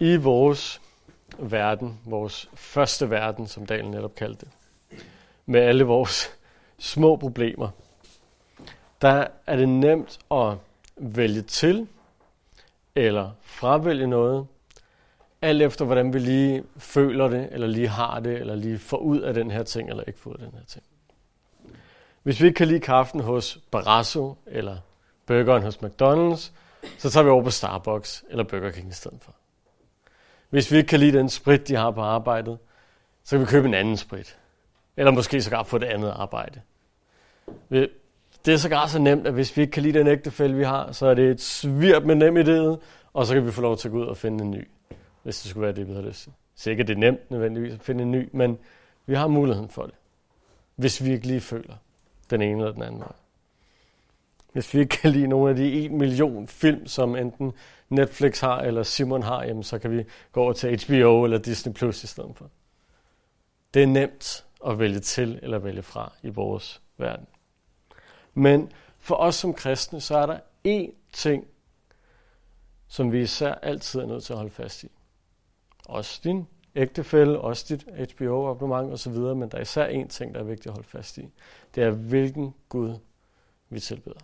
I vores verden, vores første verden, som Daniel netop kaldte det, med alle vores små problemer, der er det nemt at vælge til eller fravælge noget, alt efter hvordan vi lige føler det, eller lige har det, eller lige får ud af den her ting, eller ikke får ud af den her ting. Hvis vi ikke kan lide kaffen hos Barasso, eller burgeren hos McDonald's, så tager vi over på Starbucks eller Burger King i stedet for. Hvis vi ikke kan lide den sprit, de har på arbejdet, så kan vi købe en anden sprit. Eller måske sågar få det andet arbejde. Det er sågar så nemt, at hvis vi ikke kan lide den ægtefælde, vi har, så er det et svirp med nem idé, og så kan vi få lov til at gå ud og finde en ny, hvis det skulle være det, vi har lyst til. Sikkert det er nemt nødvendigvis at finde en ny, men vi har muligheden for det, hvis vi ikke lige føler den ene eller den anden vej. Hvis vi ikke kan lide nogle af de en million film, som enten Netflix har eller Simon har, jamen, så kan vi gå over til HBO eller Disney Plus i stedet for. Det er nemt at vælge til eller vælge fra i vores verden. Men for os som kristne, så er der én ting, som vi især altid er nødt til at holde fast i. Også din ægtefælde, også dit HBO-abonnement osv., men der er især én ting, der er vigtigt at holde fast i. Det er, hvilken Gud vi tilbeder.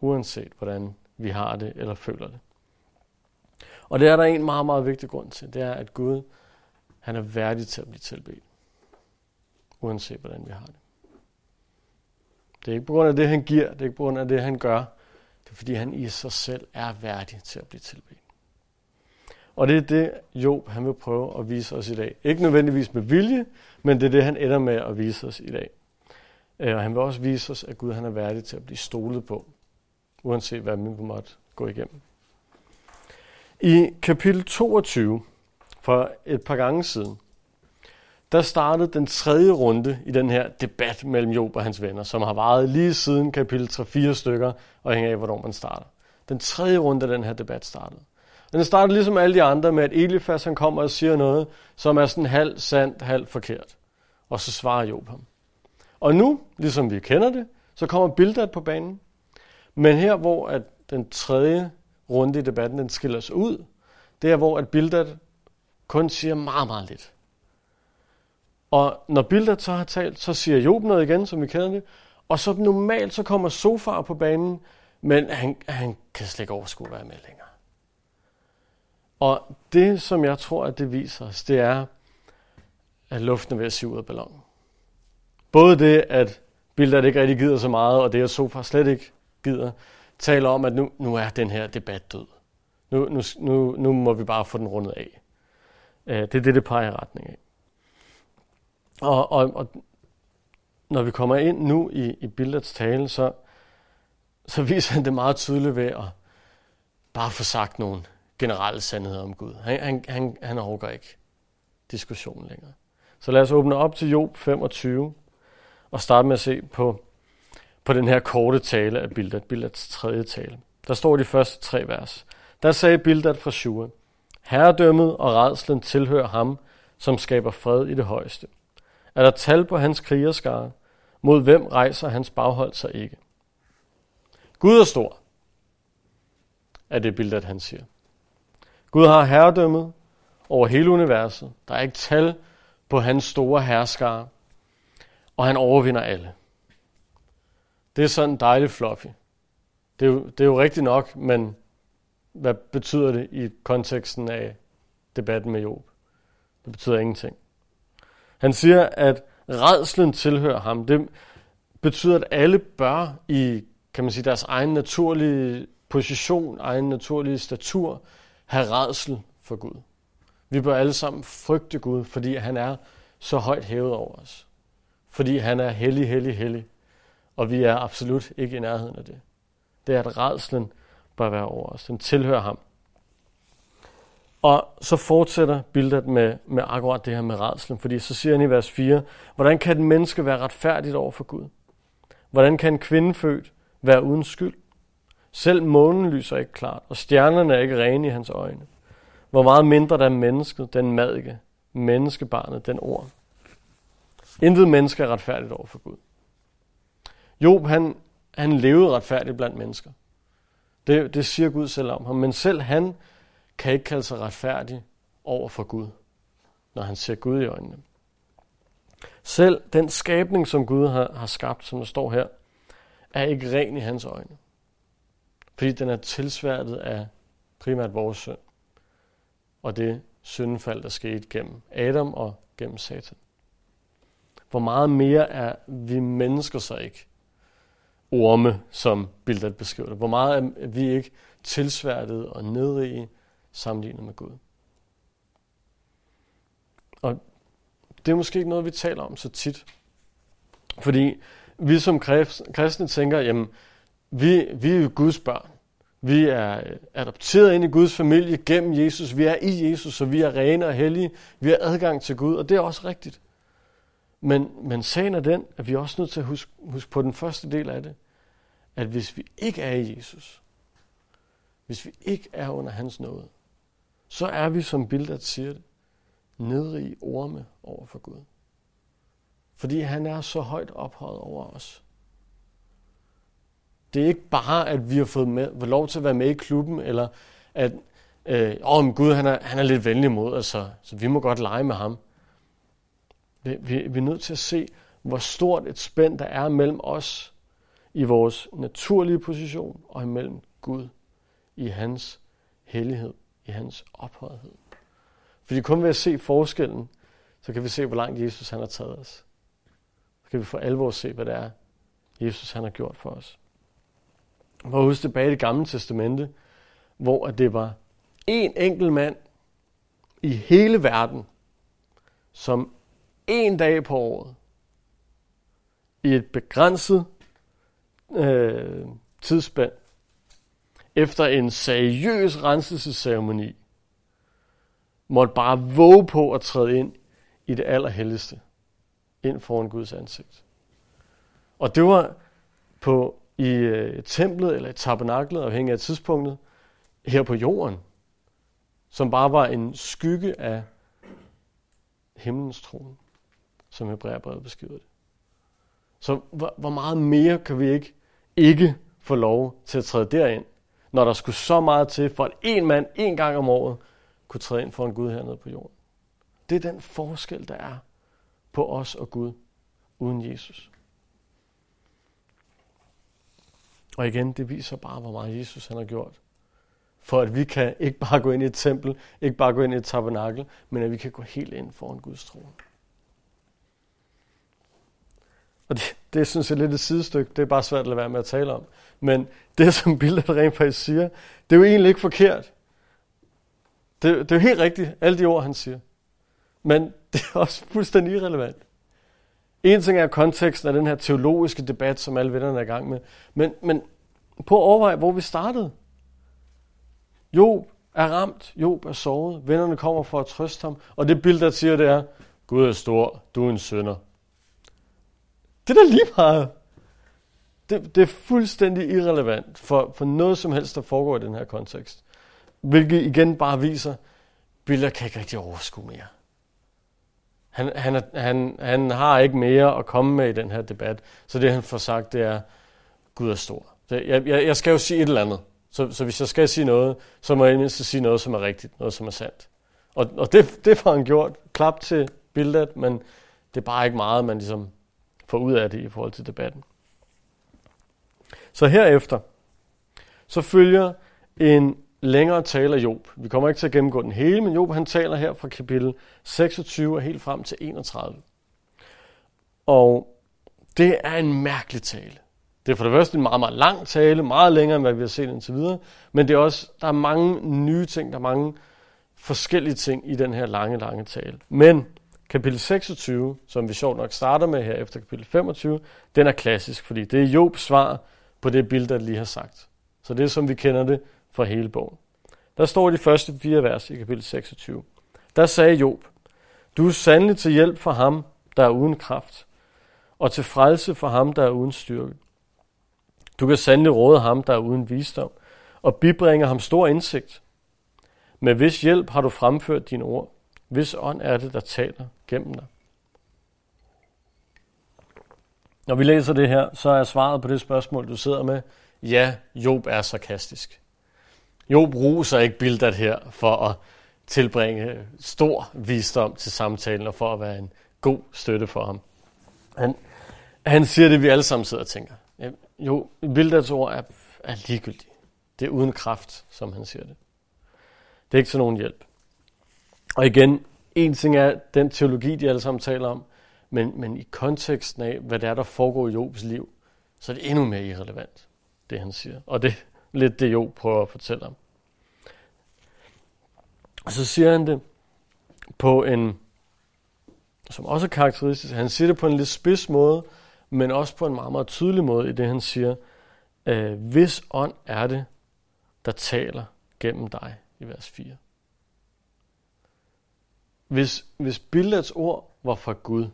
Uanset hvordan vi har det eller føler det. Og det er der en meget, meget vigtig grund til. Det er, at Gud han er værdig til at blive tilbedt. Uanset hvordan vi har det. Det er ikke på grund af det, han giver. Det er ikke på grund af det, han gør. Det er fordi, han i sig selv er værdig til at blive tilbedt. Og det er det, Job han vil prøve at vise os i dag. Ikke nødvendigvis med vilje, men det er det, han ender med at vise os i dag. Øh, og han vil også vise os, at Gud han er værdig til at blive stolet på, uanset hvad vi måtte gå igennem. I kapitel 22, for et par gange siden, der startede den tredje runde i den her debat mellem Job og hans venner, som har varet lige siden kapitel 3-4 stykker, og hænger af, hvornår man starter. Den tredje runde af den her debat startede. Den startede ligesom alle de andre med, at Elifas han kommer og siger noget, som er sådan halvt sandt, halvt forkert. Og så svarer Job ham. Og nu, ligesom vi kender det, så kommer Bildad på banen. Men her, hvor at den tredje runde i debatten, den skiller sig ud, det er, hvor at Bildad kun siger meget, meget lidt. Og når Bildad så har talt, så siger Job noget igen, som vi kender det. Og så normalt, så kommer Sofar på banen, men han, han kan slet ikke overskue at være med længere. Og det, som jeg tror, at det viser os, det er, at luften er ved at sive ud af ballonen. Både det, at Bildad ikke rigtig gider så meget, og det, at Sofar slet ikke gider, taler om, at nu, nu er den her debat død. Nu, nu, nu, nu må vi bare få den rundet af. Øh, det er det, det peger i retning af. Og, og, og når vi kommer ind nu i, i Bildards tale, så, så viser han det meget tydeligt ved at bare få sagt nogle generelle sandheder om Gud. Han, han, han, han overgår ikke diskussionen længere. Så lad os åbne op til Job 25 og starte med at se på, på den her korte tale af Bildad, Bildads tredje tale. Der står de første tre vers. Der sagde Bildad fra Shua, Herredømmet og redslen tilhører ham, som skaber fred i det højeste. Er der tal på hans krigerskare? Mod hvem rejser hans baghold sig ikke? Gud er stor, er det Bildad han siger. Gud har herredømmet over hele universet. Der er ikke tal på hans store herskare, og han overvinder alle. Det er sådan dejligt fluffy. Det er, jo, det er jo rigtigt nok, men hvad betyder det i konteksten af debatten med Job? Det betyder ingenting. Han siger, at redslen tilhører ham. Det betyder, at alle bør i kan man sige, deres egen naturlige position, egen naturlige statur, have redsel for Gud. Vi bør alle sammen frygte Gud, fordi han er så højt hævet over os. Fordi han er hellig, hellig, hellig. Og vi er absolut ikke i nærheden af det. Det er, at redslen bør være over os. Den tilhører ham. Og så fortsætter billedet med, med akkurat det her med redslen, fordi så siger han i vers 4, hvordan kan et menneske være retfærdigt over for Gud? Hvordan kan en kvinde født være uden skyld? Selv månen lyser ikke klart, og stjernerne er ikke rene i hans øjne. Hvor meget mindre der er mennesket, den madike, menneskebarnet, den ord. Intet menneske er retfærdigt over for Gud. Job, han, han levede retfærdigt blandt mennesker. Det, det siger Gud selv om ham. Men selv han kan ikke kalde sig retfærdig over for Gud, når han ser Gud i øjnene. Selv den skabning, som Gud har, har skabt, som der står her, er ikke ren i hans øjne. Fordi den er tilsværtet af primært vores synd. Og det syndfald, der skete gennem Adam og gennem Satan. Hvor meget mere er vi mennesker så ikke orme, som billedet beskriver det? Hvor meget er vi ikke tilsværtet og nedrige sammenlignet med Gud? Og det er måske ikke noget, vi taler om så tit. Fordi vi som kristne tænker, jamen, vi, vi er jo Guds børn. Vi er øh, adopteret ind i Guds familie gennem Jesus. Vi er i Jesus, så vi er rene og hellige. Vi har adgang til Gud, og det er også rigtigt. Men, men sagen er den, at vi er også nødt til at huske, huske på den første del af det, at hvis vi ikke er i Jesus, hvis vi ikke er under hans nåde, så er vi, som Bildert siger det, nedrige orme over for Gud. Fordi han er så højt ophøjet over os. Det er ikke bare, at vi har fået med, lov til at være med i klubben, eller at øh, oh, Gud han er, han er lidt venlig mod os, så, så vi må godt lege med ham. Vi, vi, vi er nødt til at se, hvor stort et spænd der er mellem os i vores naturlige position og imellem Gud i hans hellighed, i hans ophøjethed. Fordi kun ved at se forskellen, så kan vi se, hvor langt Jesus han har taget os. Så kan vi for alvor se, hvad det er, Jesus han har gjort for os. Og husk tilbage i det gamle testamente, hvor det var en enkelt mand i hele verden, som en dag på året, i et begrænset øh, tidsspænd, efter en seriøs renselsesceremoni, måtte bare våge på at træde ind i det allerhelligste, ind foran Guds ansigt. Og det var på i øh, templet eller i tabernaklet, afhængig af tidspunktet, her på jorden, som bare var en skygge af himlens trone, som Hebræerbrevet beskriver det. Så hvor, hvor meget mere kan vi ikke ikke få lov til at træde derind, når der skulle så meget til, for at en mand en gang om året kunne træde ind for en Gud hernede på jorden. Det er den forskel, der er på os og Gud uden Jesus. Og igen, det viser bare, hvor meget Jesus han har gjort. For at vi kan ikke bare gå ind i et tempel, ikke bare gå ind i et tabernakel, men at vi kan gå helt ind foran Guds trone. Og det, det synes jeg er lidt et sidestykke. Det er bare svært at lade være med at tale om. Men det, som Bildad rent faktisk siger, det er jo egentlig ikke forkert. Det, det er jo helt rigtigt, alle de ord, han siger. Men det er også fuldstændig irrelevant. En ting er konteksten af den her teologiske debat, som alle vennerne er i gang med. Men, men på at overveje, hvor vi startede. Job er ramt, Job er såret, vennerne kommer for at trøste ham, og det Bildad siger, det er, Gud er stor, du er en sønder. Det er da lige meget. Det, det er fuldstændig irrelevant for, for noget som helst, der foregår i den her kontekst. Hvilket igen bare viser, Biller kan ikke rigtig overskue mere. Han, han, er, han, han har ikke mere at komme med i den her debat. Så det han får sagt, det er, Gud er stor. Det, jeg, jeg, jeg skal jo sige et eller andet. Så, så hvis jeg skal sige noget, så må jeg mindst sige noget, som er rigtigt, noget, som er sandt. Og, og det, det får han gjort. Klap til billedet, men det er bare ikke meget, man ligesom får ud af det i forhold til debatten. Så herefter, så følger en længere tale af Job. Vi kommer ikke til at gennemgå den hele, men Job han taler her fra kapitel 26 og helt frem til 31. Og det er en mærkelig tale. Det er for det første en meget, meget lang tale, meget længere end hvad vi har set indtil videre, men det er også, der er mange nye ting, der er mange forskellige ting i den her lange, lange tale. Men kapitel 26, som vi sjovt nok starter med her efter kapitel 25, den er klassisk, fordi det er Jobs svar på det billede, der lige har sagt. Så det er, som vi kender det fra hele bogen. Der står de første fire vers i kapitel 26. Der sagde Job, du er sandelig til hjælp for ham, der er uden kraft, og til frelse for ham, der er uden styrke. Du kan sandelig råde ham, der er uden visdom, og bibringer ham stor indsigt. Med hvis hjælp har du fremført dine ord. Hvis ånd er det, der taler gennem dig. Når vi læser det her, så er svaret på det spørgsmål, du sidder med, ja, Job er sarkastisk. Job roser ikke Bildad her for at tilbringe stor visdom til samtalen og for at være en god støtte for ham. Han, han siger det, vi alle sammen sidder og tænker. Jo, Bildads ord er, er ligegyldige. Det er uden kraft, som han siger det. Det er ikke til nogen hjælp. Og igen, en ting er den teologi, de alle sammen taler om, men, men i konteksten af, hvad det er, der foregår i Jobs liv, så er det endnu mere irrelevant, det han siger. Og det er lidt det, Job prøver at fortælle om. Og så siger han det på en, som også er karakteristisk, han siger det på en lidt spids måde, men også på en meget, meget tydelig måde i det, han siger, øh, hvis ånd er det, der taler gennem dig i vers 4. Hvis, hvis Bildads ord var fra Gud,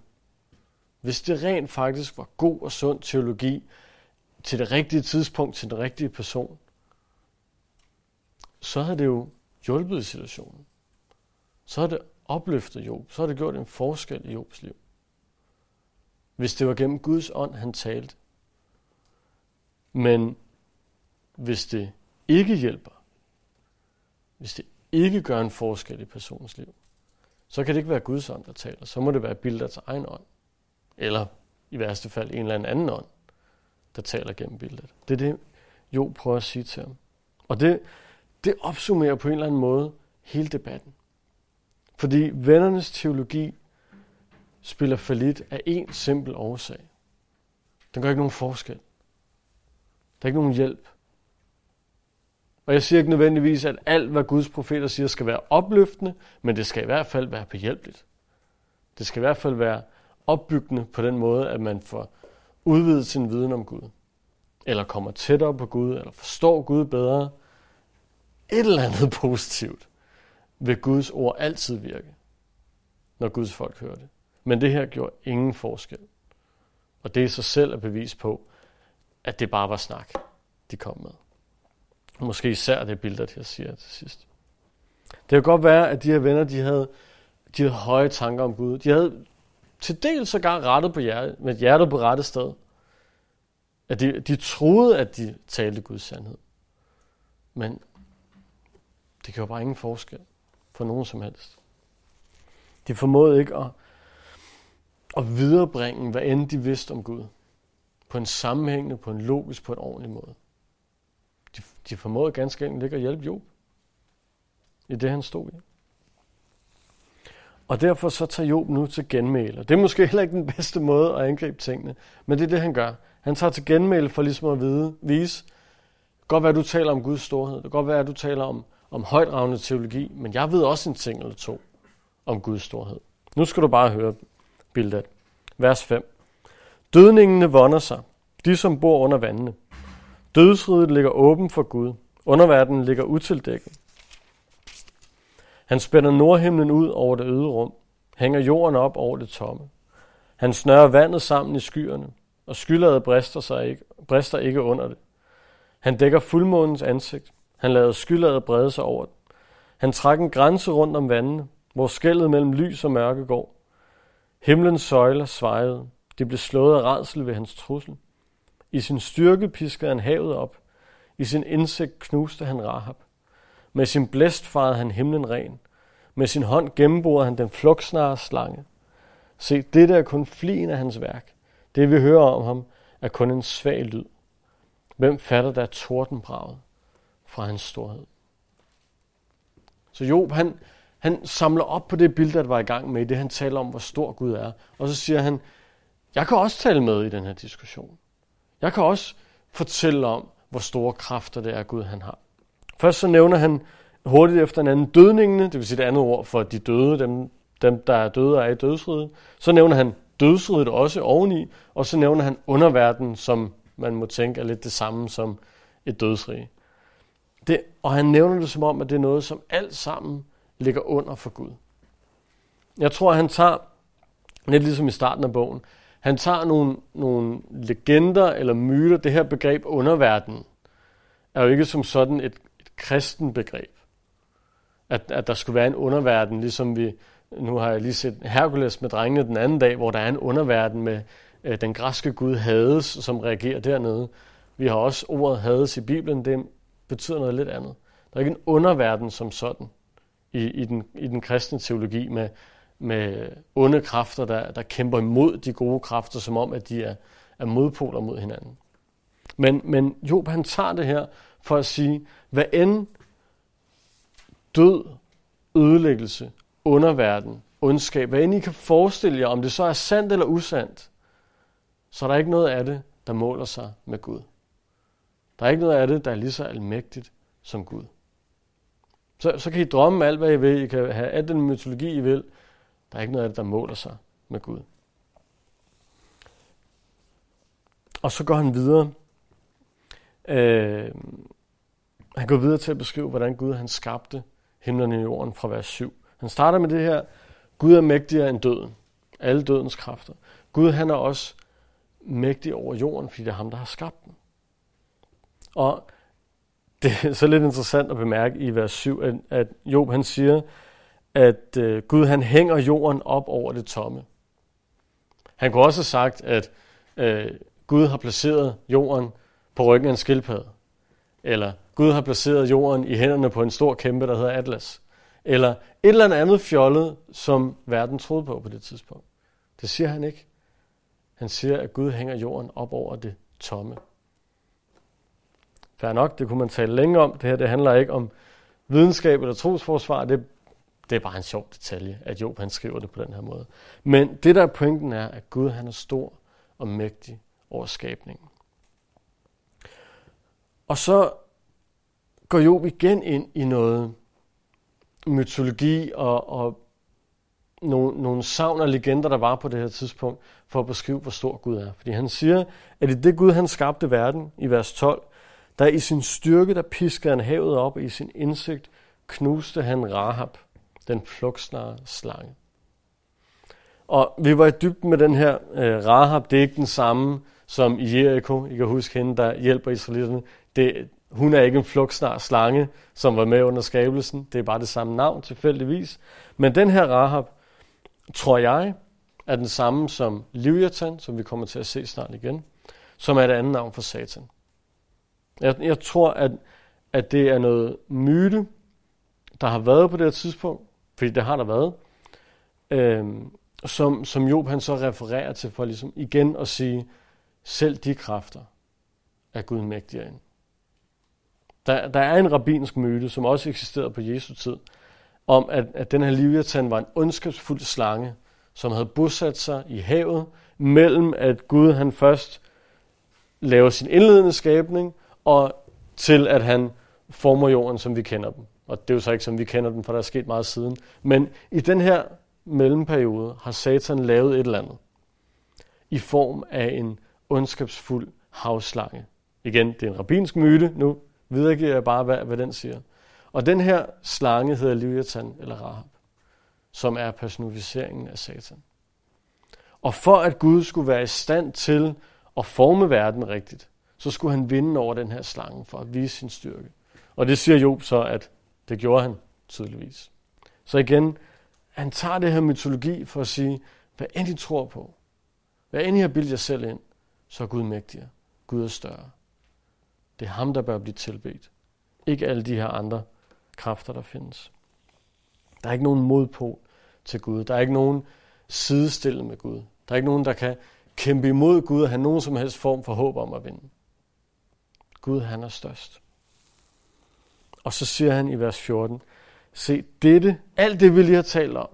hvis det rent faktisk var god og sund teologi til det rigtige tidspunkt, til den rigtige person, så havde det jo hjulpet i situationen. Så havde det opløftet Job. Så havde det gjort en forskel i Jobs liv. Hvis det var gennem Guds ånd, han talte. Men hvis det ikke hjælper, hvis det ikke gør en forskel i personens liv, så kan det ikke være Guds ånd, der taler. Så må det være Bildats egen ånd. Eller i værste fald en eller anden ånd, der taler gennem Bildat. Det er det, Jo prøver at sige til ham. Og det, det opsummerer på en eller anden måde hele debatten. Fordi vennernes teologi spiller for lidt af en simpel årsag. Den gør ikke nogen forskel. Der er ikke nogen hjælp. Og jeg siger ikke nødvendigvis, at alt, hvad Guds profeter siger, skal være opløftende, men det skal i hvert fald være behjælpeligt. Det skal i hvert fald være opbyggende på den måde, at man får udvidet sin viden om Gud. Eller kommer tættere på Gud, eller forstår Gud bedre. Et eller andet positivt vil Guds ord altid virke, når Guds folk hører det. Men det her gjorde ingen forskel. Og det i sig selv er bevis på, at det bare var snak, de kom med. Måske især det billede, jeg siger til sidst. Det kan godt være, at de her venner, de havde, de havde høje tanker om Gud. De havde til dels sågar rettet på hjertet, med hjertet på rette sted. At de, de troede, at de talte Guds sandhed. Men det gjorde bare ingen forskel for nogen som helst. De formåede ikke at, at viderebringe, hvad end de vidste om Gud. På en sammenhængende, på en logisk, på en ordentlig måde. De, formåede ganske enkelt ikke at hjælpe Job i det, han stod i. Og derfor så tager Job nu til genmæle. Det er måske heller ikke den bedste måde at angribe tingene, men det er det, han gør. Han tager til genmæle for ligesom at vide, vise, godt være, at du taler om Guds storhed. Det kan godt være, at du taler om, om højdragende teologi, men jeg ved også en ting eller to om Guds storhed. Nu skal du bare høre Bildad. Vers 5. Dødningene vonder sig, de som bor under vandene. Dødsriget ligger åben for Gud. Underverdenen ligger utildækket. Han spænder nordhimlen ud over det øde rum, hænger jorden op over det tomme. Han snører vandet sammen i skyerne, og skylladet brister, sig ikke, brister ikke under det. Han dækker fuldmånens ansigt. Han lader skylladet brede sig over det. Han trækker en grænse rundt om vandene, hvor skældet mellem lys og mørke går. Himlens søjler svejede. De blev slået af redsel ved hans trussel. I sin styrke piskede han havet op. I sin indsigt knuste han Rahab. Med sin blæst farede han himlen ren. Med sin hånd gennemborede han den flugtsnare slange. Se, det er kun flien af hans værk. Det vi hører om ham er kun en svag lyd. Hvem fatter der tordenbraget fra hans storhed? Så Job, han, han samler op på det billede, der var i gang med, det han taler om, hvor stor Gud er. Og så siger han, jeg kan også tale med i den her diskussion. Jeg kan også fortælle om, hvor store kræfter det er, Gud han har. Først så nævner han hurtigt efter en anden dødningene, det vil sige det andet ord for de døde, dem, dem der er døde og er i dødsriget. Så nævner han dødsriget også oveni, og så nævner han underverdenen, som man må tænke er lidt det samme som et dødsrige. Det, og han nævner det som om, at det er noget, som alt sammen ligger under for Gud. Jeg tror, han tager, lidt ligesom i starten af bogen, han tager nogle, nogle legender eller myter. Det her begreb underverden er jo ikke som sådan et, et kristen begreb. At, at der skulle være en underverden, ligesom vi, nu har jeg lige set Herkules med drengene den anden dag, hvor der er en underverden med øh, den græske gud Hades, som reagerer dernede. Vi har også ordet Hades i Bibelen, det betyder noget lidt andet. Der er ikke en underverden som sådan i, i, den, i den kristne teologi med, med onde kræfter, der, der kæmper imod de gode kræfter, som om, at de er, er modpoler mod hinanden. Men, men Job han tager det her for at sige, hvad end død, ødelæggelse, underverden, ondskab, hvad end I kan forestille jer, om det så er sandt eller usandt, så er der ikke noget af det, der måler sig med Gud. Der er ikke noget af det, der er lige så almægtigt som Gud. Så, så kan I drømme alt, hvad I vil. I kan have al den mytologi, I vil. Der er ikke noget af det, der måler sig med Gud. Og så går han videre. Øh, han går videre til at beskrive, hvordan Gud han skabte himlen og jorden fra vers 7. Han starter med det her. Gud er mægtigere end døden. Alle dødens kræfter. Gud han er også mægtig over jorden, fordi det er ham, der har skabt den. Og det er så lidt interessant at bemærke i vers 7, at, at Job han siger, at øh, Gud han hænger jorden op over det tomme. Han kunne også have sagt, at øh, Gud har placeret jorden på ryggen af en skildpadde. Eller Gud har placeret jorden i hænderne på en stor kæmpe, der hedder Atlas. Eller et eller andet fjollet, som verden troede på på det tidspunkt. Det siger han ikke. Han siger, at Gud hænger jorden op over det tomme. Fær nok, det kunne man tale længe om. Det her det handler ikke om videnskab eller trosforsvar. Det, det er bare en sjov detalje, at Job han skriver det på den her måde. Men det der er pointen er, at Gud han er stor og mægtig over skabningen. Og så går Job igen ind i noget mytologi og, og nogle, nogle savn og legender, der var på det her tidspunkt, for at beskrive, hvor stor Gud er. Fordi han siger, at i det Gud, han skabte verden, i vers 12, der i sin styrke, der piskede han havet op, og i sin indsigt knuste han Rahab, den flugtsnare slange. Og vi var i dybden med den her øh, Rahab, det er ikke den samme som i Jericho. I kan huske hende, der hjælper israelitterne. Det, hun er ikke en flugtsnar slange, som var med under skabelsen. Det er bare det samme navn, tilfældigvis. Men den her Rahab, tror jeg, er den samme som Leviathan, som vi kommer til at se snart igen, som er et andet navn for Satan. Jeg, jeg tror, at, at det er noget myte, der har været på det her tidspunkt, fordi det har der været, øhm, som, som Job han så refererer til for ligesom igen at sige, selv de kræfter er Gud mægtigere end. Der, der er en rabbinsk myte, som også eksisterede på Jesu tid, om at, at den her Leviathan var en ondskabsfuld slange, som havde bosat sig i havet, mellem at Gud han først laver sin indledende skabning, og til at han former jorden, som vi kender den. Og det er jo så ikke, som vi kender dem, for der er sket meget siden. Men i den her mellemperiode har Satan lavet et eller andet i form af en ondskabsfuld havslange. Igen, det er en rabinsk myte. Nu videregiver jeg bare, hvad, hvad den siger. Og den her slange hedder Leviathan eller Rahab, som er personificeringen af Satan. Og for at Gud skulle være i stand til at forme verden rigtigt, så skulle han vinde over den her slange for at vise sin styrke. Og det siger Job så, at det gjorde han tydeligvis. Så igen, han tager det her mytologi for at sige, hvad end I tror på, hvad end I har bildet jer selv ind, så er Gud mægtigere. Gud er større. Det er ham, der bør blive tilbedt. Ikke alle de her andre kræfter, der findes. Der er ikke nogen modpol til Gud. Der er ikke nogen sidestillet med Gud. Der er ikke nogen, der kan kæmpe imod Gud og have nogen som helst form for håb om at vinde. Gud, han er størst. Og så siger han i vers 14, se dette, alt det vi lige har talt om,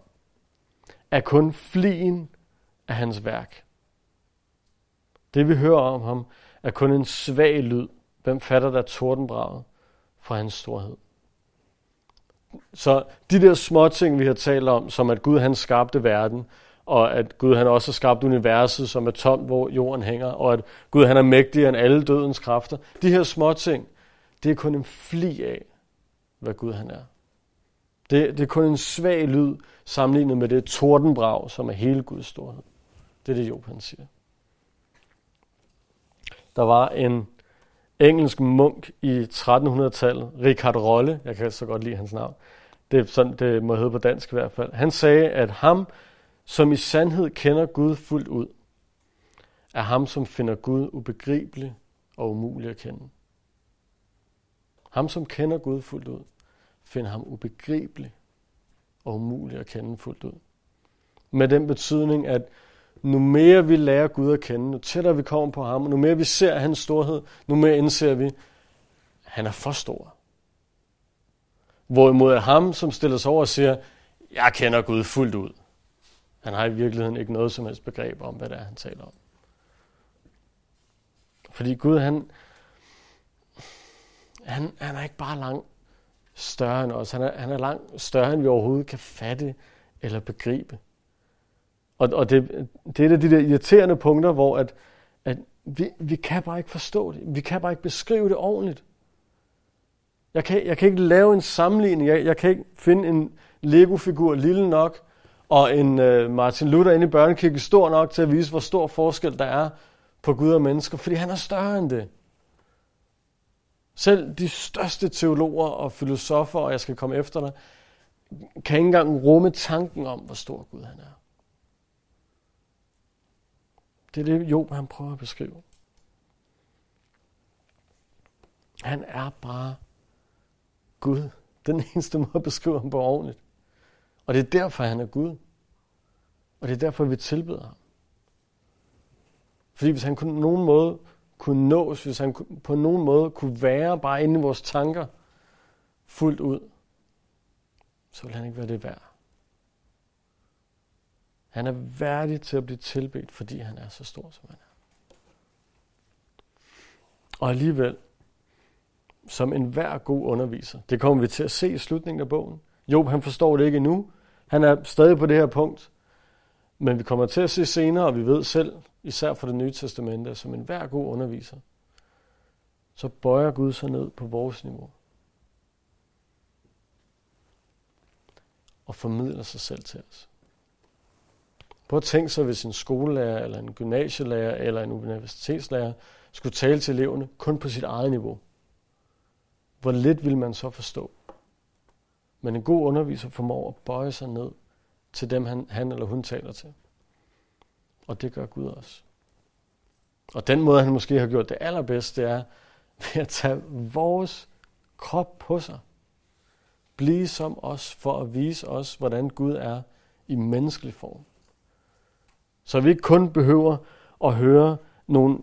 er kun flien af hans værk. Det vi hører om ham, er kun en svag lyd. Hvem fatter der tordenbraget fra hans storhed? Så de der små ting, vi har talt om, som at Gud han skabte verden, og at Gud han også har skabt universet, som er tomt, hvor jorden hænger, og at Gud han er mægtigere end alle dødens kræfter. De her små ting, det er kun en fli af, hvad Gud han er. Det, det er kun en svag lyd sammenlignet med det tordenbrag, som er hele Guds storhed. Det er det, Job han siger. Der var en engelsk munk i 1300-tallet, Richard Rolle, jeg kan så godt lide hans navn, det er sådan, det må hedde på dansk i hvert fald. Han sagde, at ham, som i sandhed kender Gud fuldt ud, er ham, som finder Gud ubegribelig og umulig at kende. ham som kender Gud fuldt ud, finder ham ubegribelig og umulig at kende fuldt ud. Med den betydning, at nu mere vi lærer Gud at kende, nu tættere vi kommer på ham, og nu mere vi ser hans storhed, nu mere indser vi, at han er for stor. Hvorimod ham, som stiller sig over og siger, jeg kender Gud fuldt ud. Han har i virkeligheden ikke noget som helst begreb om, hvad det er, han taler om. Fordi Gud, han, han, han er ikke bare langt større end os. Han er, han er langt større, end vi overhovedet kan fatte eller begribe. Og, og det, det er et af de der irriterende punkter, hvor at, at vi, vi kan bare ikke forstå det. Vi kan bare ikke beskrive det ordentligt. Jeg kan, jeg kan ikke lave en sammenligning. Jeg, jeg kan ikke finde en Lego-figur lille nok, og en øh, Martin Luther inde i børnekirken stor nok til at vise, hvor stor forskel der er på Gud og mennesker, fordi han er større end det. Selv de største teologer og filosofer, og jeg skal komme efter dig, kan ikke engang rumme tanken om, hvor stor Gud han er. Det er det, Job han prøver at beskrive. Han er bare Gud. Den eneste måde at beskrive ham på ordentligt. Og det er derfor, han er Gud. Og det er derfor, vi tilbeder ham. Fordi hvis han på nogen måde kunne nås, hvis han på nogen måde kunne være bare inde i vores tanker fuldt ud, så ville han ikke være det værd. Han er værdig til at blive tilbedt, fordi han er så stor, som han er. Og alligevel, som enhver god underviser, det kommer vi til at se i slutningen af bogen. Job, han forstår det ikke endnu. Han er stadig på det her punkt. Men vi kommer til at se senere, og vi ved selv, især fra det nye testamente, som en hver god underviser, så bøjer Gud sig ned på vores niveau. Og formidler sig selv til os. Prøv at tænke sig, hvis en skolelærer, eller en gymnasielærer, eller en universitetslærer skulle tale til eleverne kun på sit eget niveau. Hvor lidt vil man så forstå? Men en god underviser formår at bøje sig ned til dem, han, han eller hun taler til. Og det gør Gud også. Og den måde, han måske har gjort det allerbedste, det er ved at tage vores krop på sig. Blive som os for at vise os, hvordan Gud er i menneskelig form. Så vi ikke kun behøver at høre nogle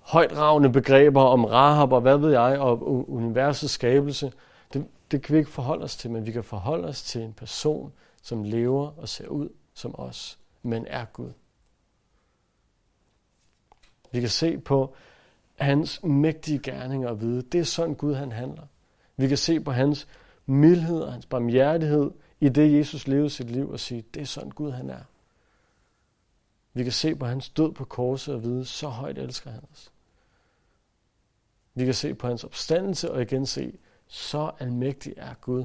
højdragende begreber om Rahab og hvad ved jeg, og universets skabelse. Det, det kan vi ikke forholde os til, men vi kan forholde os til en person, som lever og ser ud som os, men er Gud. Vi kan se på hans mægtige gerninger og vide, det er sådan Gud han handler. Vi kan se på hans mildhed og hans barmhjertighed i det, Jesus levede sit liv og sige, det er sådan Gud han er. Vi kan se på hans død på korset og vide, så højt elsker han os. Vi kan se på hans opstandelse og igen se, så almægtig er Gud,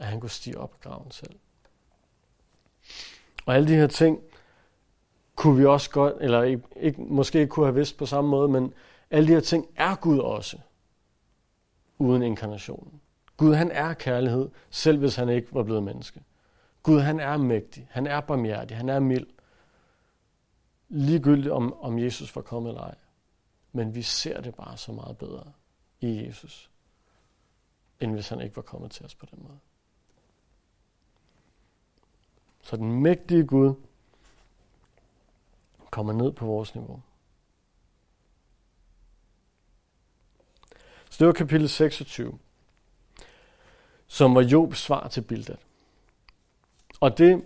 at han kunne stige op af graven selv. Og alle de her ting kunne vi også godt, eller ikke, ikke, måske ikke kunne have vidst på samme måde, men alle de her ting er Gud også, uden inkarnationen. Gud han er kærlighed, selv hvis han ikke var blevet menneske. Gud han er mægtig, han er barmhjertig, han er mild. Ligegyldigt om, om Jesus var kommet eller ej. Men vi ser det bare så meget bedre i Jesus, end hvis han ikke var kommet til os på den måde. Så den mægtige Gud kommer ned på vores niveau. Så det var kapitel 26, som var Jobs svar til Bildad. Og det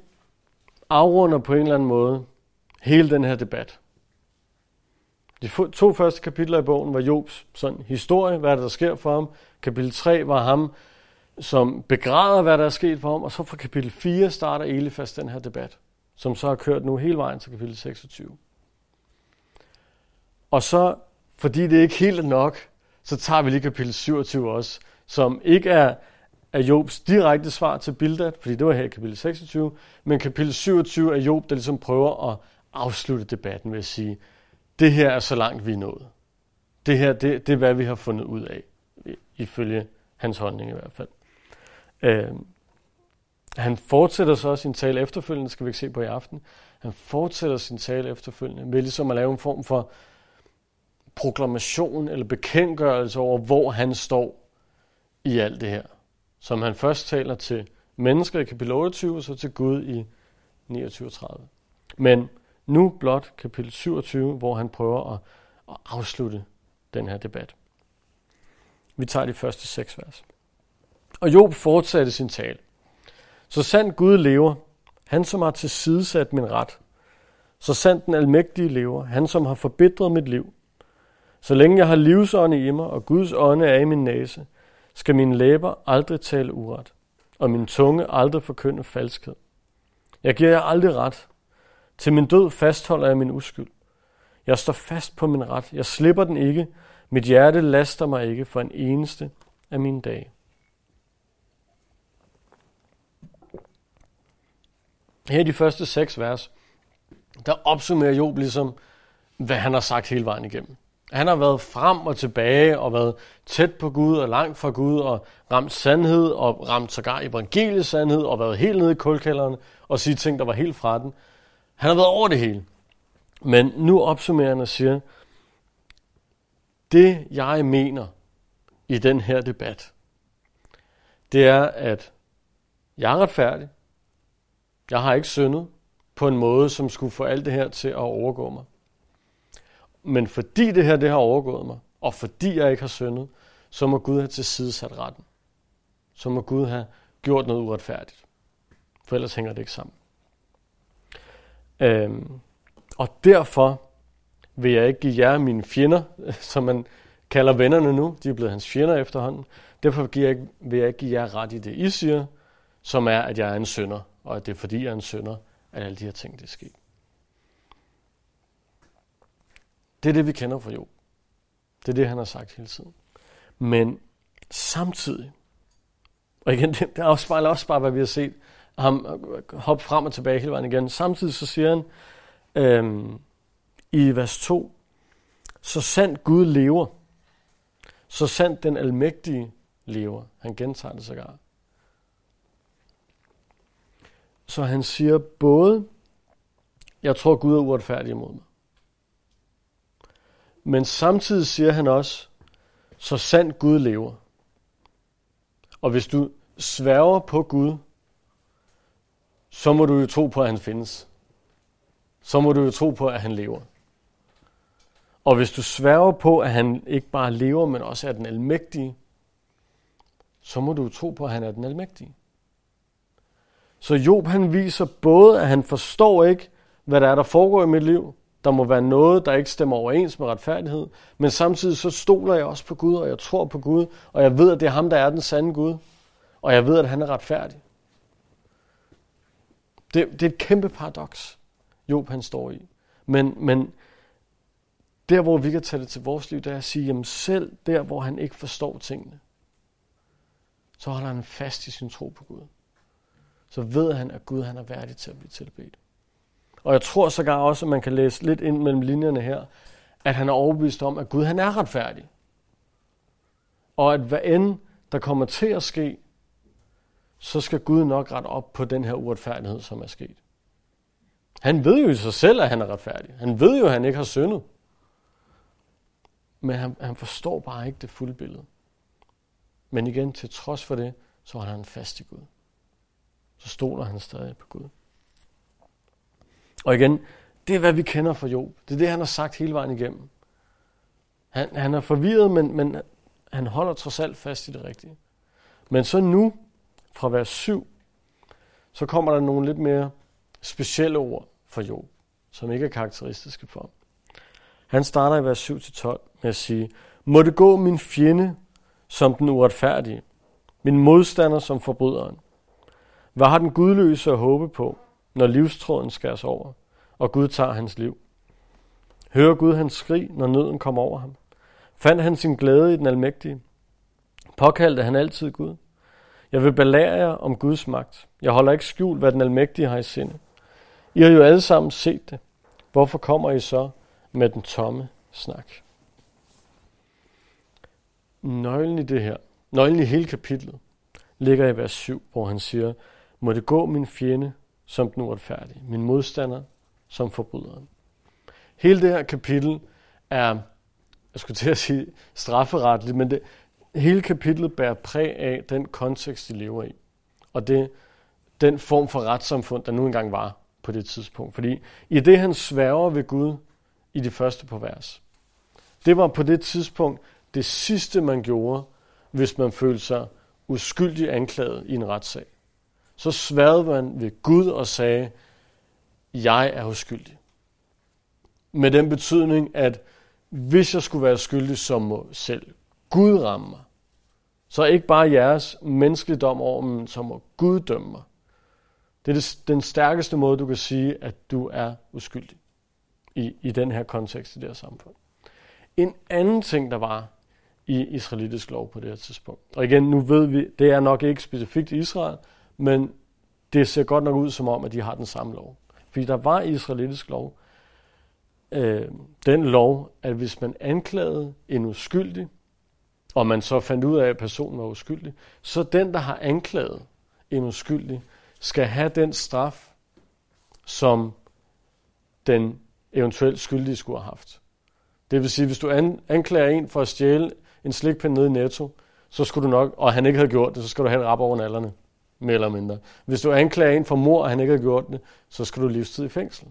afrunder på en eller anden måde hele den her debat. De to første kapitler i bogen var Jobs sådan historie, hvad der sker for ham. Kapitel 3 var ham, som begræder, hvad der er sket for ham. Og så fra kapitel 4 starter Elifas den her debat, som så har kørt nu hele vejen til kapitel 26. Og så, fordi det ikke helt er nok, så tager vi lige kapitel 27 også, som ikke er, er Jobs direkte svar til Bildad, fordi det var her i kapitel 26, men kapitel 27 er Job, der ligesom prøver at afslutte debatten ved at sige, det her er så langt vi er nået. Det her, det, det er hvad vi har fundet ud af, ifølge hans holdning i hvert fald. Øh, han fortsætter så sin tale efterfølgende, skal vi ikke se på i aften. Han fortsætter sin tale efterfølgende ved ligesom at lave en form for proklamation eller bekendtgørelse over, hvor han står i alt det her. Som han først taler til mennesker i kapitel 28, og så til Gud i 29-30. Men nu blot kapitel 27, hvor han prøver at, at afslutte den her debat. Vi tager de første seks vers. Og Job fortsatte sin tale. Så sandt Gud lever, han som har tilsidesat min ret. Så sandt den almægtige lever, han som har forbedret mit liv. Så længe jeg har livsånde i mig, og Guds ånde er i min næse, skal mine læber aldrig tale uret, og min tunge aldrig forkynde falskhed. Jeg giver jer aldrig ret. Til min død fastholder jeg min uskyld. Jeg står fast på min ret. Jeg slipper den ikke. Mit hjerte laster mig ikke for en eneste af mine dage. Her i de første seks vers, der opsummerer Job ligesom, hvad han har sagt hele vejen igennem. Han har været frem og tilbage og været tæt på Gud og langt fra Gud og ramt sandhed og ramt sågar evangelisk sandhed og været helt nede i kulkælderen og sige ting, der var helt fra den. Han har været over det hele. Men nu opsummerer han og siger, det jeg mener i den her debat, det er, at jeg er retfærdig. Jeg har ikke syndet på en måde, som skulle få alt det her til at overgå mig. Men fordi det her det har overgået mig, og fordi jeg ikke har syndet, så må Gud have tilsidesat retten. Så må Gud have gjort noget uretfærdigt. For ellers hænger det ikke sammen. Øhm, og derfor vil jeg ikke give jer mine fjender, som man kalder vennerne nu. De er blevet hans fjender efterhånden. Derfor vil jeg, ikke, vil jeg give jer ret i det, I siger, som er, at jeg er en synder og at det er fordi, jeg er en sønder, at alle de her ting, det er sket. Det er det, vi kender fra Job. Det er det, han har sagt hele tiden. Men samtidig, og igen, det afspejler også bare, hvad vi har set ham hoppe frem og tilbage hele vejen igen. Samtidig så siger han øhm, i vers 2, så sandt Gud lever, så sandt den almægtige lever. Han gentager det sågar. Så han siger både, jeg tror Gud er uretfærdig imod mig. Men samtidig siger han også, så sandt Gud lever. Og hvis du sværger på Gud, så må du jo tro på, at han findes. Så må du jo tro på, at han lever. Og hvis du sværger på, at han ikke bare lever, men også er den almægtige, så må du tro på, at han er den almægtige. Så Job han viser både, at han forstår ikke, hvad der er, der foregår i mit liv. Der må være noget, der ikke stemmer overens med retfærdighed. Men samtidig så stoler jeg også på Gud, og jeg tror på Gud, og jeg ved, at det er ham, der er den sande Gud. Og jeg ved, at han er retfærdig. Det, det er et kæmpe paradoks, Job han står i. Men, men der, hvor vi kan tage det til vores liv, det er at sige, jamen selv der, hvor han ikke forstår tingene, så holder han fast i sin tro på Gud. Så ved han, at Gud han er værdig til at blive tilbedt. Og jeg tror sågar også, at man kan læse lidt ind mellem linjerne her, at han er overbevist om, at Gud han er retfærdig. Og at hvad end der kommer til at ske, så skal Gud nok rette op på den her uretfærdighed, som er sket. Han ved jo i sig selv, at han er retfærdig. Han ved jo, at han ikke har syndet. Men han, han forstår bare ikke det fulde billede. Men igen, til trods for det, så har han fast i Gud. Så stoler han stadig på Gud. Og igen, det er, hvad vi kender fra Job. Det er det, han har sagt hele vejen igennem. Han, han er forvirret, men, men han holder trods alt fast i det rigtige. Men så nu, fra vers 7, så kommer der nogle lidt mere specielle ord for Job, som ikke er karakteristiske for ham. Han starter i vers 7-12 med at sige, Må det gå min fjende som den uretfærdige, min modstander som forbryderen. Hvad har den gudløse at håbe på, når livstråden skæres over, og Gud tager hans liv? Hører Gud hans skrig, når nøden kommer over ham? Fandt han sin glæde i den almægtige? Påkaldte han altid Gud? Jeg vil belære jer om Guds magt. Jeg holder ikke skjult, hvad den almægtige har i sinde. I har jo alle sammen set det. Hvorfor kommer I så med den tomme snak? Nøglen i det her, nøglen i hele kapitlet, ligger i vers 7, hvor han siger, må det gå min fjende som den uretfærdige, min modstander som forbryderen. Hele det her kapitel er jeg skulle til at sige strafferetligt, men det, hele kapitlet bærer præg af den kontekst, de lever i. Og det, den form for retssamfund, der nu engang var på det tidspunkt. Fordi i det, han sværger ved Gud i de første på vers, det var på det tidspunkt det sidste, man gjorde, hvis man følte sig uskyldig anklaget i en retssag. Så sværede man ved Gud og sagde, jeg er uskyldig. Med den betydning, at hvis jeg skulle være skyldig, så må selv Gud ramme mig. Så ikke bare jeres menneskelige dom over, men så må Gud dømme mig. Det er den stærkeste måde, du kan sige, at du er uskyldig i, i den her kontekst i det her samfund. En anden ting, der var i israelitisk lov på det her tidspunkt. Og igen, nu ved vi, det er nok ikke specifikt Israel, men det ser godt nok ud som om, at de har den samme lov. Fordi der var israelitisk lov øh, den lov, at hvis man anklagede en uskyldig, og man så fandt ud af, at personen var uskyldig, så den, der har anklaget en uskyldig, skal have den straf, som den eventuelt skyldige skulle have haft. Det vil sige, hvis du anklager en for at stjæle en slikpind nede i Netto, så skulle du nok, og han ikke havde gjort det, så skal du have en rap over nallerne, mere eller mindre. Hvis du anklager en for mor, og han ikke har gjort det, så skal du livstid i fængsel.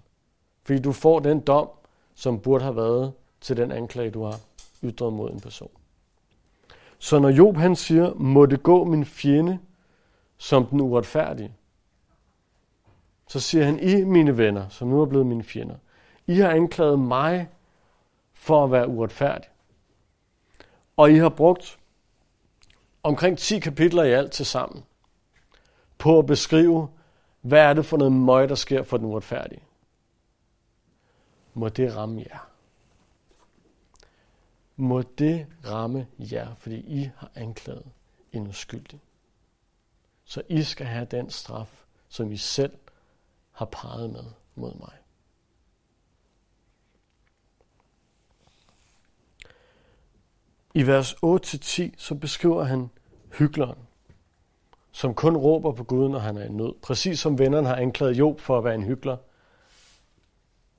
Fordi du får den dom, som burde have været til den anklage, du har ytret mod en person. Så når Job han siger, må det gå min fjende som den uretfærdige, så siger han, I mine venner, som nu er blevet mine fjender, I har anklaget mig for at være uretfærdig. Og I har brugt omkring 10 kapitler i alt til sammen på at beskrive, hvad er det for noget møg, der sker for den uretfærdige. Må det ramme jer. Må det ramme jer, fordi I har anklaget en uskyldig. Så I skal have den straf, som I selv har peget med mod mig. I vers 8-10, så beskriver han hykleren, som kun råber på Gud, når han er i nød. Præcis som vennerne har anklaget Job for at være en hykler,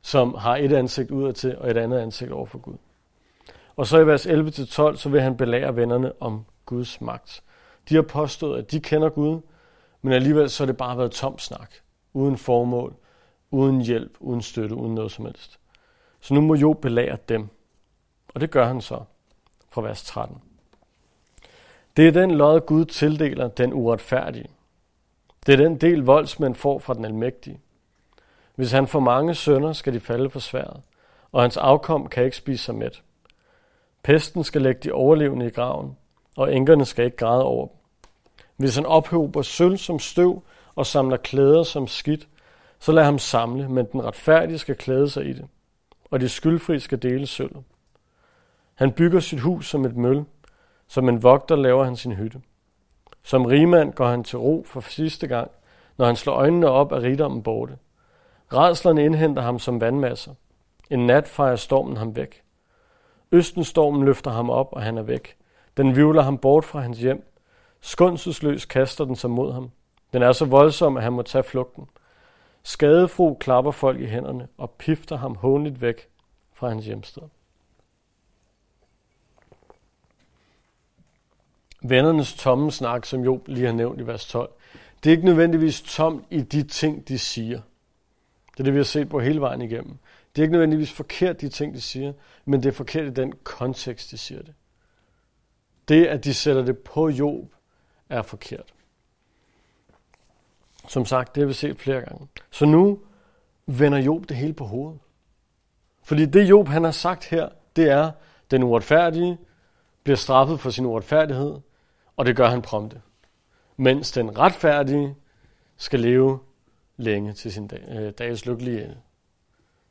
som har et ansigt udadtil og et andet ansigt over for Gud. Og så i vers 11-12, så vil han belære vennerne om Guds magt. De har påstået, at de kender Gud, men alligevel så har det bare været tom snak, uden formål, uden hjælp, uden støtte, uden noget som helst. Så nu må Job belære dem. Og det gør han så fra vers 13. Det er den lod, Gud tildeler den uretfærdige. Det er den del, voldsmænd får fra den almægtige. Hvis han får mange sønner, skal de falde for sværet, og hans afkom kan ikke spise sig mæt. Pesten skal lægge de overlevende i graven, og enkerne skal ikke græde over dem. Hvis han ophober sølv som støv og samler klæder som skidt, så lad ham samle, men den retfærdige skal klæde sig i det, og de skyldfri skal dele sølv. Han bygger sit hus som et møl, som en vogter laver han sin hytte. Som rigmand går han til ro for sidste gang, når han slår øjnene op af rigdommen borte. Redslerne indhenter ham som vandmasser. En nat fejrer stormen ham væk. Østenstormen løfter ham op, og han er væk. Den vivler ham bort fra hans hjem. Skundsesløs kaster den sig mod ham. Den er så voldsom, at han må tage flugten. Skadefro klapper folk i hænderne og pifter ham hånligt væk fra hans hjemsted. Vennernes tomme snak, som Job lige har nævnt i vers 12, det er ikke nødvendigvis tomt i de ting, de siger. Det er det, vi har set på hele vejen igennem. Det er ikke nødvendigvis forkert, de ting, de siger, men det er forkert i den kontekst, de siger det. Det, at de sætter det på Job, er forkert. Som sagt, det har vi set flere gange. Så nu vender Job det hele på hovedet. Fordi det Job han har sagt her, det er, den uretfærdige bliver straffet for sin uretfærdighed, og det gør han prompte. Mens den retfærdige skal leve længe til sin dag, øh, dages lykkelige ende.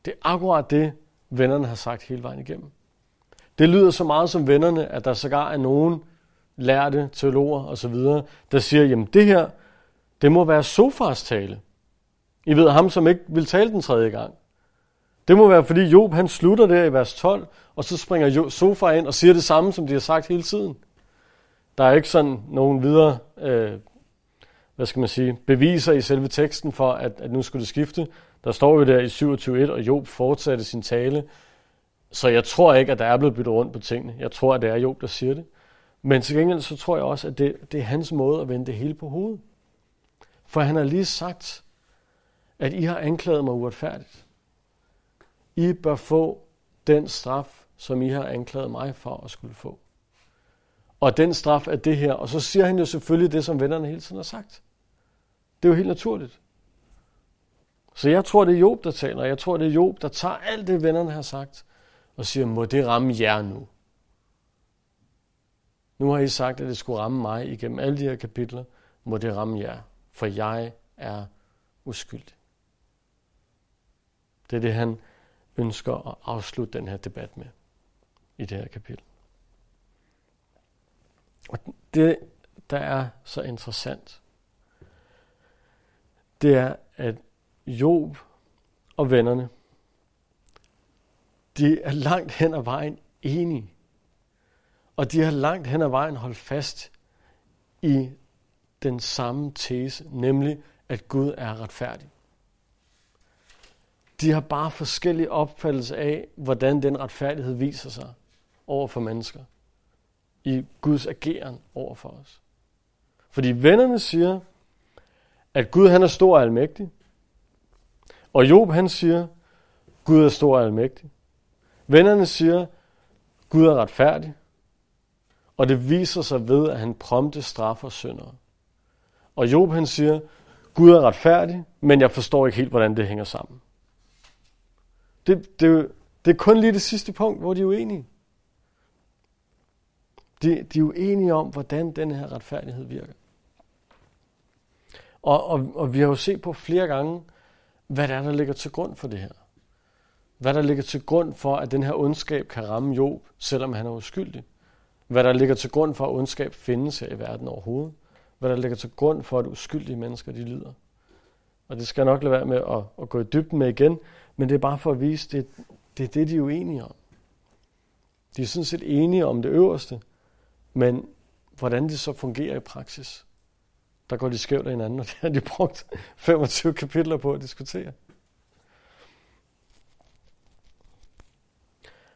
Det er akkurat det, vennerne har sagt hele vejen igennem. Det lyder så meget som vennerne, at der sågar er nogen lærte teologer osv., der siger, jamen det her, det må være Sofars tale. I ved, ham som ikke vil tale den tredje gang. Det må være, fordi Job han slutter der i vers 12, og så springer Sofar ind og siger det samme, som de har sagt hele tiden. Der er ikke sådan nogen videre, øh, hvad skal man sige, beviser i selve teksten for, at, at nu skulle det skifte. Der står jo der i 27.1, og Job fortsatte sin tale, Så jeg tror ikke, at der er blevet byttet rundt på tingene. Jeg tror, at det er Job, der siger det. Men til gengæld så tror jeg også, at det, det er hans måde at vende det hele på hovedet. For han har lige sagt, at I har anklaget mig uretfærdigt. I bør få den straf, som I har anklaget mig for at skulle få. Og den straf er det her. Og så siger han jo selvfølgelig det, som vennerne hele tiden har sagt. Det er jo helt naturligt. Så jeg tror, det er Job, der taler. Jeg tror, det er Job, der tager alt det, vennerne har sagt, og siger, må det ramme jer nu? Nu har I sagt, at det skulle ramme mig igennem alle de her kapitler. Må det ramme jer, for jeg er uskyldig. Det er det, han ønsker at afslutte den her debat med i det her kapitel. Det, der er så interessant, det er, at Job og vennerne, de er langt hen ad vejen enige. Og de har langt hen ad vejen holdt fast i den samme tese, nemlig at Gud er retfærdig. De har bare forskellige opfattelser af, hvordan den retfærdighed viser sig over for mennesker. I Guds ageren over for os. Fordi vennerne siger, at Gud han er stor og almægtig. Og Job han siger, Gud er stor og almægtig. Vennerne siger, Gud er retfærdig. Og det viser sig ved, at han prompte straffer syndere. Og Job han siger, Gud er retfærdig, men jeg forstår ikke helt, hvordan det hænger sammen. Det, det, det er kun lige det sidste punkt, hvor de er uenige. De, de er uenige om, hvordan den her retfærdighed virker. Og, og, og vi har jo set på flere gange, hvad der er, der ligger til grund for det her. Hvad der ligger til grund for, at den her ondskab kan ramme Job, selvom han er uskyldig. Hvad der ligger til grund for, at ondskab findes her i verden overhovedet. Hvad der ligger til grund for, at uskyldige mennesker de lider. Og det skal jeg nok lade være med at, at gå i dybden med igen, men det er bare for at vise, det, det er det, de er uenige om. De er sådan set enige om det øverste, men hvordan det så fungerer i praksis, der går de skævt af hinanden, og det har de brugt 25 kapitler på at diskutere.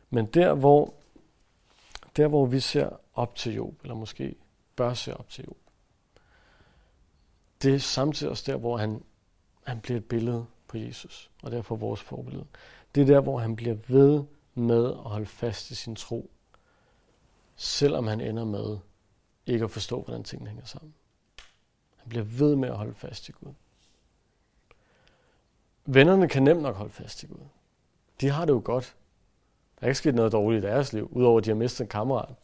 Men der hvor, der, hvor vi ser op til Job, eller måske bør se op til Job, det er samtidig også der, hvor han, han bliver et billede på Jesus, og derfor vores forbillede. Det er der, hvor han bliver ved med at holde fast i sin tro, selvom han ender med ikke at forstå, hvordan tingene hænger sammen. Han bliver ved med at holde fast i Gud. Vennerne kan nemt nok holde fast i Gud. De har det jo godt. Der er ikke sket noget dårligt i deres liv, udover at de har mistet en kammerat.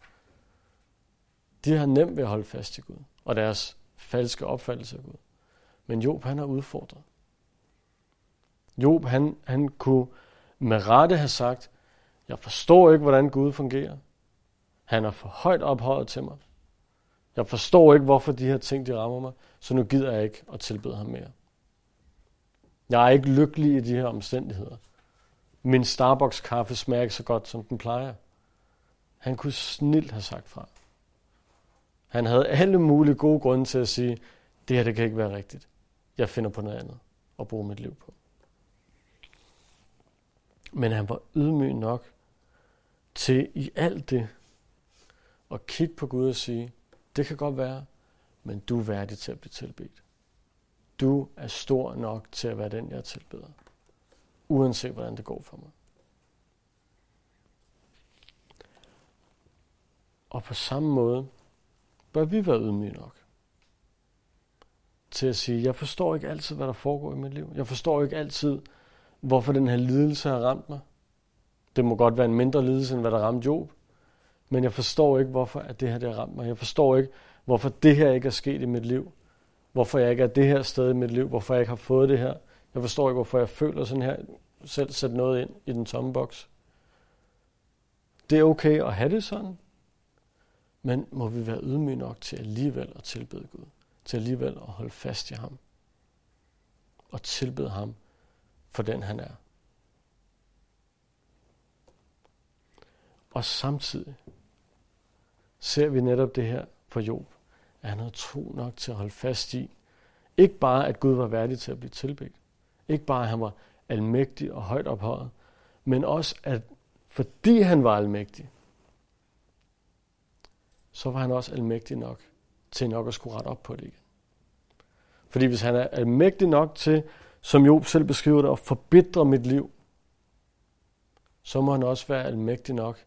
De har nemt ved at holde fast i Gud, og deres falske opfattelse af Gud. Men Job, han er udfordret. Job, han, han kunne med rette have sagt, jeg forstår ikke, hvordan Gud fungerer. Han er for højt ophøjet til mig. Jeg forstår ikke, hvorfor de her ting, de rammer mig, så nu gider jeg ikke at tilbede ham mere. Jeg er ikke lykkelig i de her omstændigheder. Min Starbucks-kaffe smager ikke så godt, som den plejer. Han kunne snilt have sagt fra. Han havde alle mulige gode grunde til at sige, det her det kan ikke være rigtigt. Jeg finder på noget andet at bruge mit liv på. Men han var ydmyg nok til i alt det at kigge på Gud og sige, det kan godt være, men du er værdig til at blive tilbedt. Du er stor nok til at være den, jeg tilbeder. Uanset hvordan det går for mig. Og på samme måde bør vi være ydmyge nok til at sige, jeg forstår ikke altid, hvad der foregår i mit liv. Jeg forstår ikke altid, hvorfor den her lidelse har ramt mig. Det må godt være en mindre lidelse, end hvad der ramte Job. Men jeg forstår ikke, hvorfor at det her det har ramt mig. Jeg forstår ikke, hvorfor det her ikke er sket i mit liv. Hvorfor jeg ikke er det her sted i mit liv. Hvorfor jeg ikke har fået det her. Jeg forstår ikke, hvorfor jeg føler sådan her. Selv sætte noget ind i den tomme boks. Det er okay at have det sådan. Men må vi være ydmyge nok til alligevel at tilbede Gud. Til alligevel at holde fast i ham. Og tilbede ham for den han er. Og samtidig ser vi netop det her for Job, at han havde tro nok til at holde fast i, ikke bare at Gud var værdig til at blive tilbedt, ikke bare at han var almægtig og højt ophøjet, men også at fordi han var almægtig, så var han også almægtig nok til nok at skulle rette op på det igen. Fordi hvis han er almægtig nok til, som Job selv beskriver det, at forbitre mit liv, så må han også være almægtig nok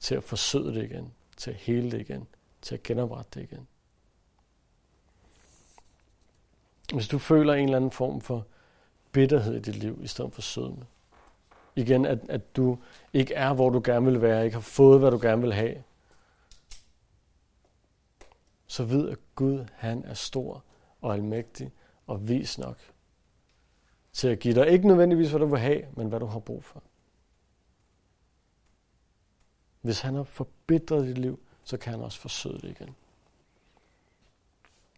til at forsøge det igen, til at hele det igen, til at genoprette det igen. Hvis du føler en eller anden form for bitterhed i dit liv, i stedet for sødme, igen, at, at du ikke er, hvor du gerne vil være, ikke har fået, hvad du gerne vil have, så vid, at Gud, han er stor og almægtig og vis nok til at give dig ikke nødvendigvis, hvad du vil have, men hvad du har brug for. Hvis han har forbedret dit liv, så kan han også forsøge det igen.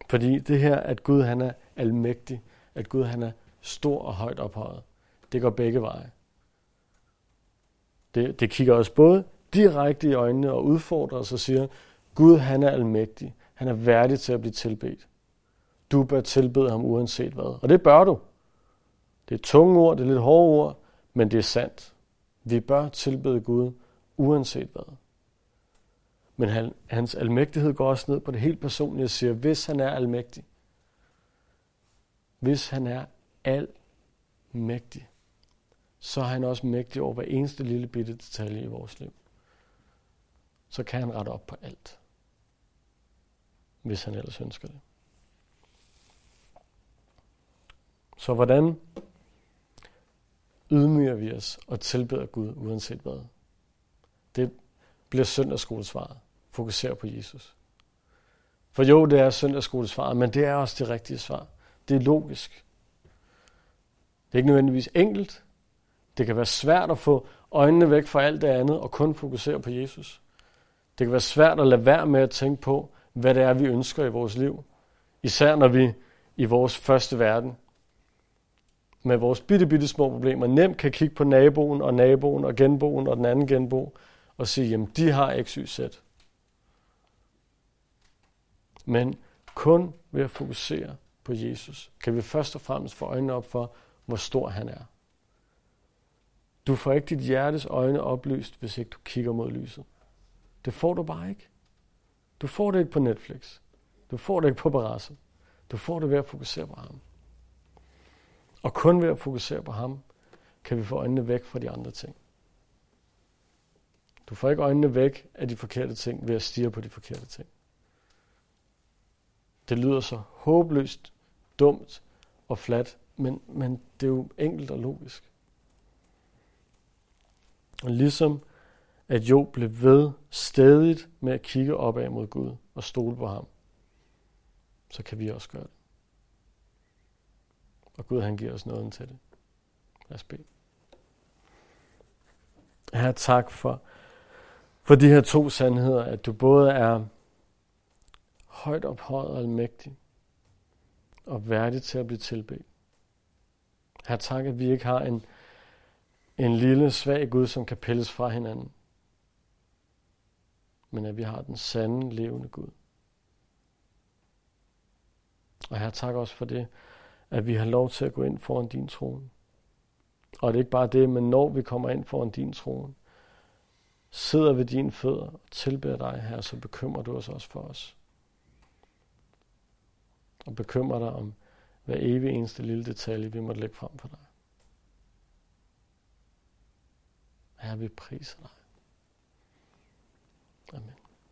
Fordi det her, at Gud han er almægtig, at Gud han er stor og højt ophøjet, det går begge veje. Det, det kigger os både direkte i øjnene og udfordrer os og siger, Gud han er almægtig. Han er værdig til at blive tilbedt. Du bør tilbede ham uanset hvad. Og det bør du. Det er tunge ord, det er lidt hårde ord, men det er sandt. Vi bør tilbede Gud uanset hvad. Men han, hans almægtighed går også ned på det helt personlige og siger, hvis han er almægtig, hvis han er almægtig, så er han også mægtig over hver eneste lille bitte detalje i vores liv. Så kan han rette op på alt, hvis han ellers ønsker det. Så hvordan ydmyger vi os og tilbeder Gud uanset hvad? Det bliver søndagsskolesvaret. Fokuser på Jesus. For jo, det er søndagsskolesvaret, men det er også det rigtige svar. Det er logisk. Det er ikke nødvendigvis enkelt. Det kan være svært at få øjnene væk fra alt det andet og kun fokusere på Jesus. Det kan være svært at lade være med at tænke på, hvad det er, vi ønsker i vores liv. Især når vi i vores første verden med vores bitte, bitte små problemer nemt kan kigge på naboen og naboen og genboen og den anden genbo og sige, jamen de har x, y, z. Men kun ved at fokusere på Jesus, kan vi først og fremmest få øjnene op for, hvor stor han er. Du får ikke dit hjertes øjne oplyst, hvis ikke du kigger mod lyset. Det får du bare ikke. Du får det ikke på Netflix. Du får det ikke på Barassa. Du får det ved at fokusere på ham. Og kun ved at fokusere på ham, kan vi få øjnene væk fra de andre ting. Du får ikke øjnene væk af de forkerte ting ved at stige på de forkerte ting. Det lyder så håbløst, dumt og fladt, men, men det er jo enkelt og logisk. Og ligesom at Job blev ved stedigt med at kigge opad mod Gud og stole på ham, så kan vi også gøre det. Og Gud han giver os noget til det. Lad os bede. Herre, tak for, for de her to sandheder, at du både er højt ophøjet og almægtig, og værdig til at blive tilbedt. Her tak, at vi ikke har en, en lille, svag Gud, som kan pilles fra hinanden, men at vi har den sande, levende Gud. Og her tak også for det, at vi har lov til at gå ind foran din trone. Og det er ikke bare det, men når vi kommer ind foran din trone, sidder ved dine fødder og tilbeder dig her, så bekymrer du os også for os. Og bekymrer dig om hver evig eneste lille detalje, vi måtte lægge frem for dig. Her vi priser dig. Amen.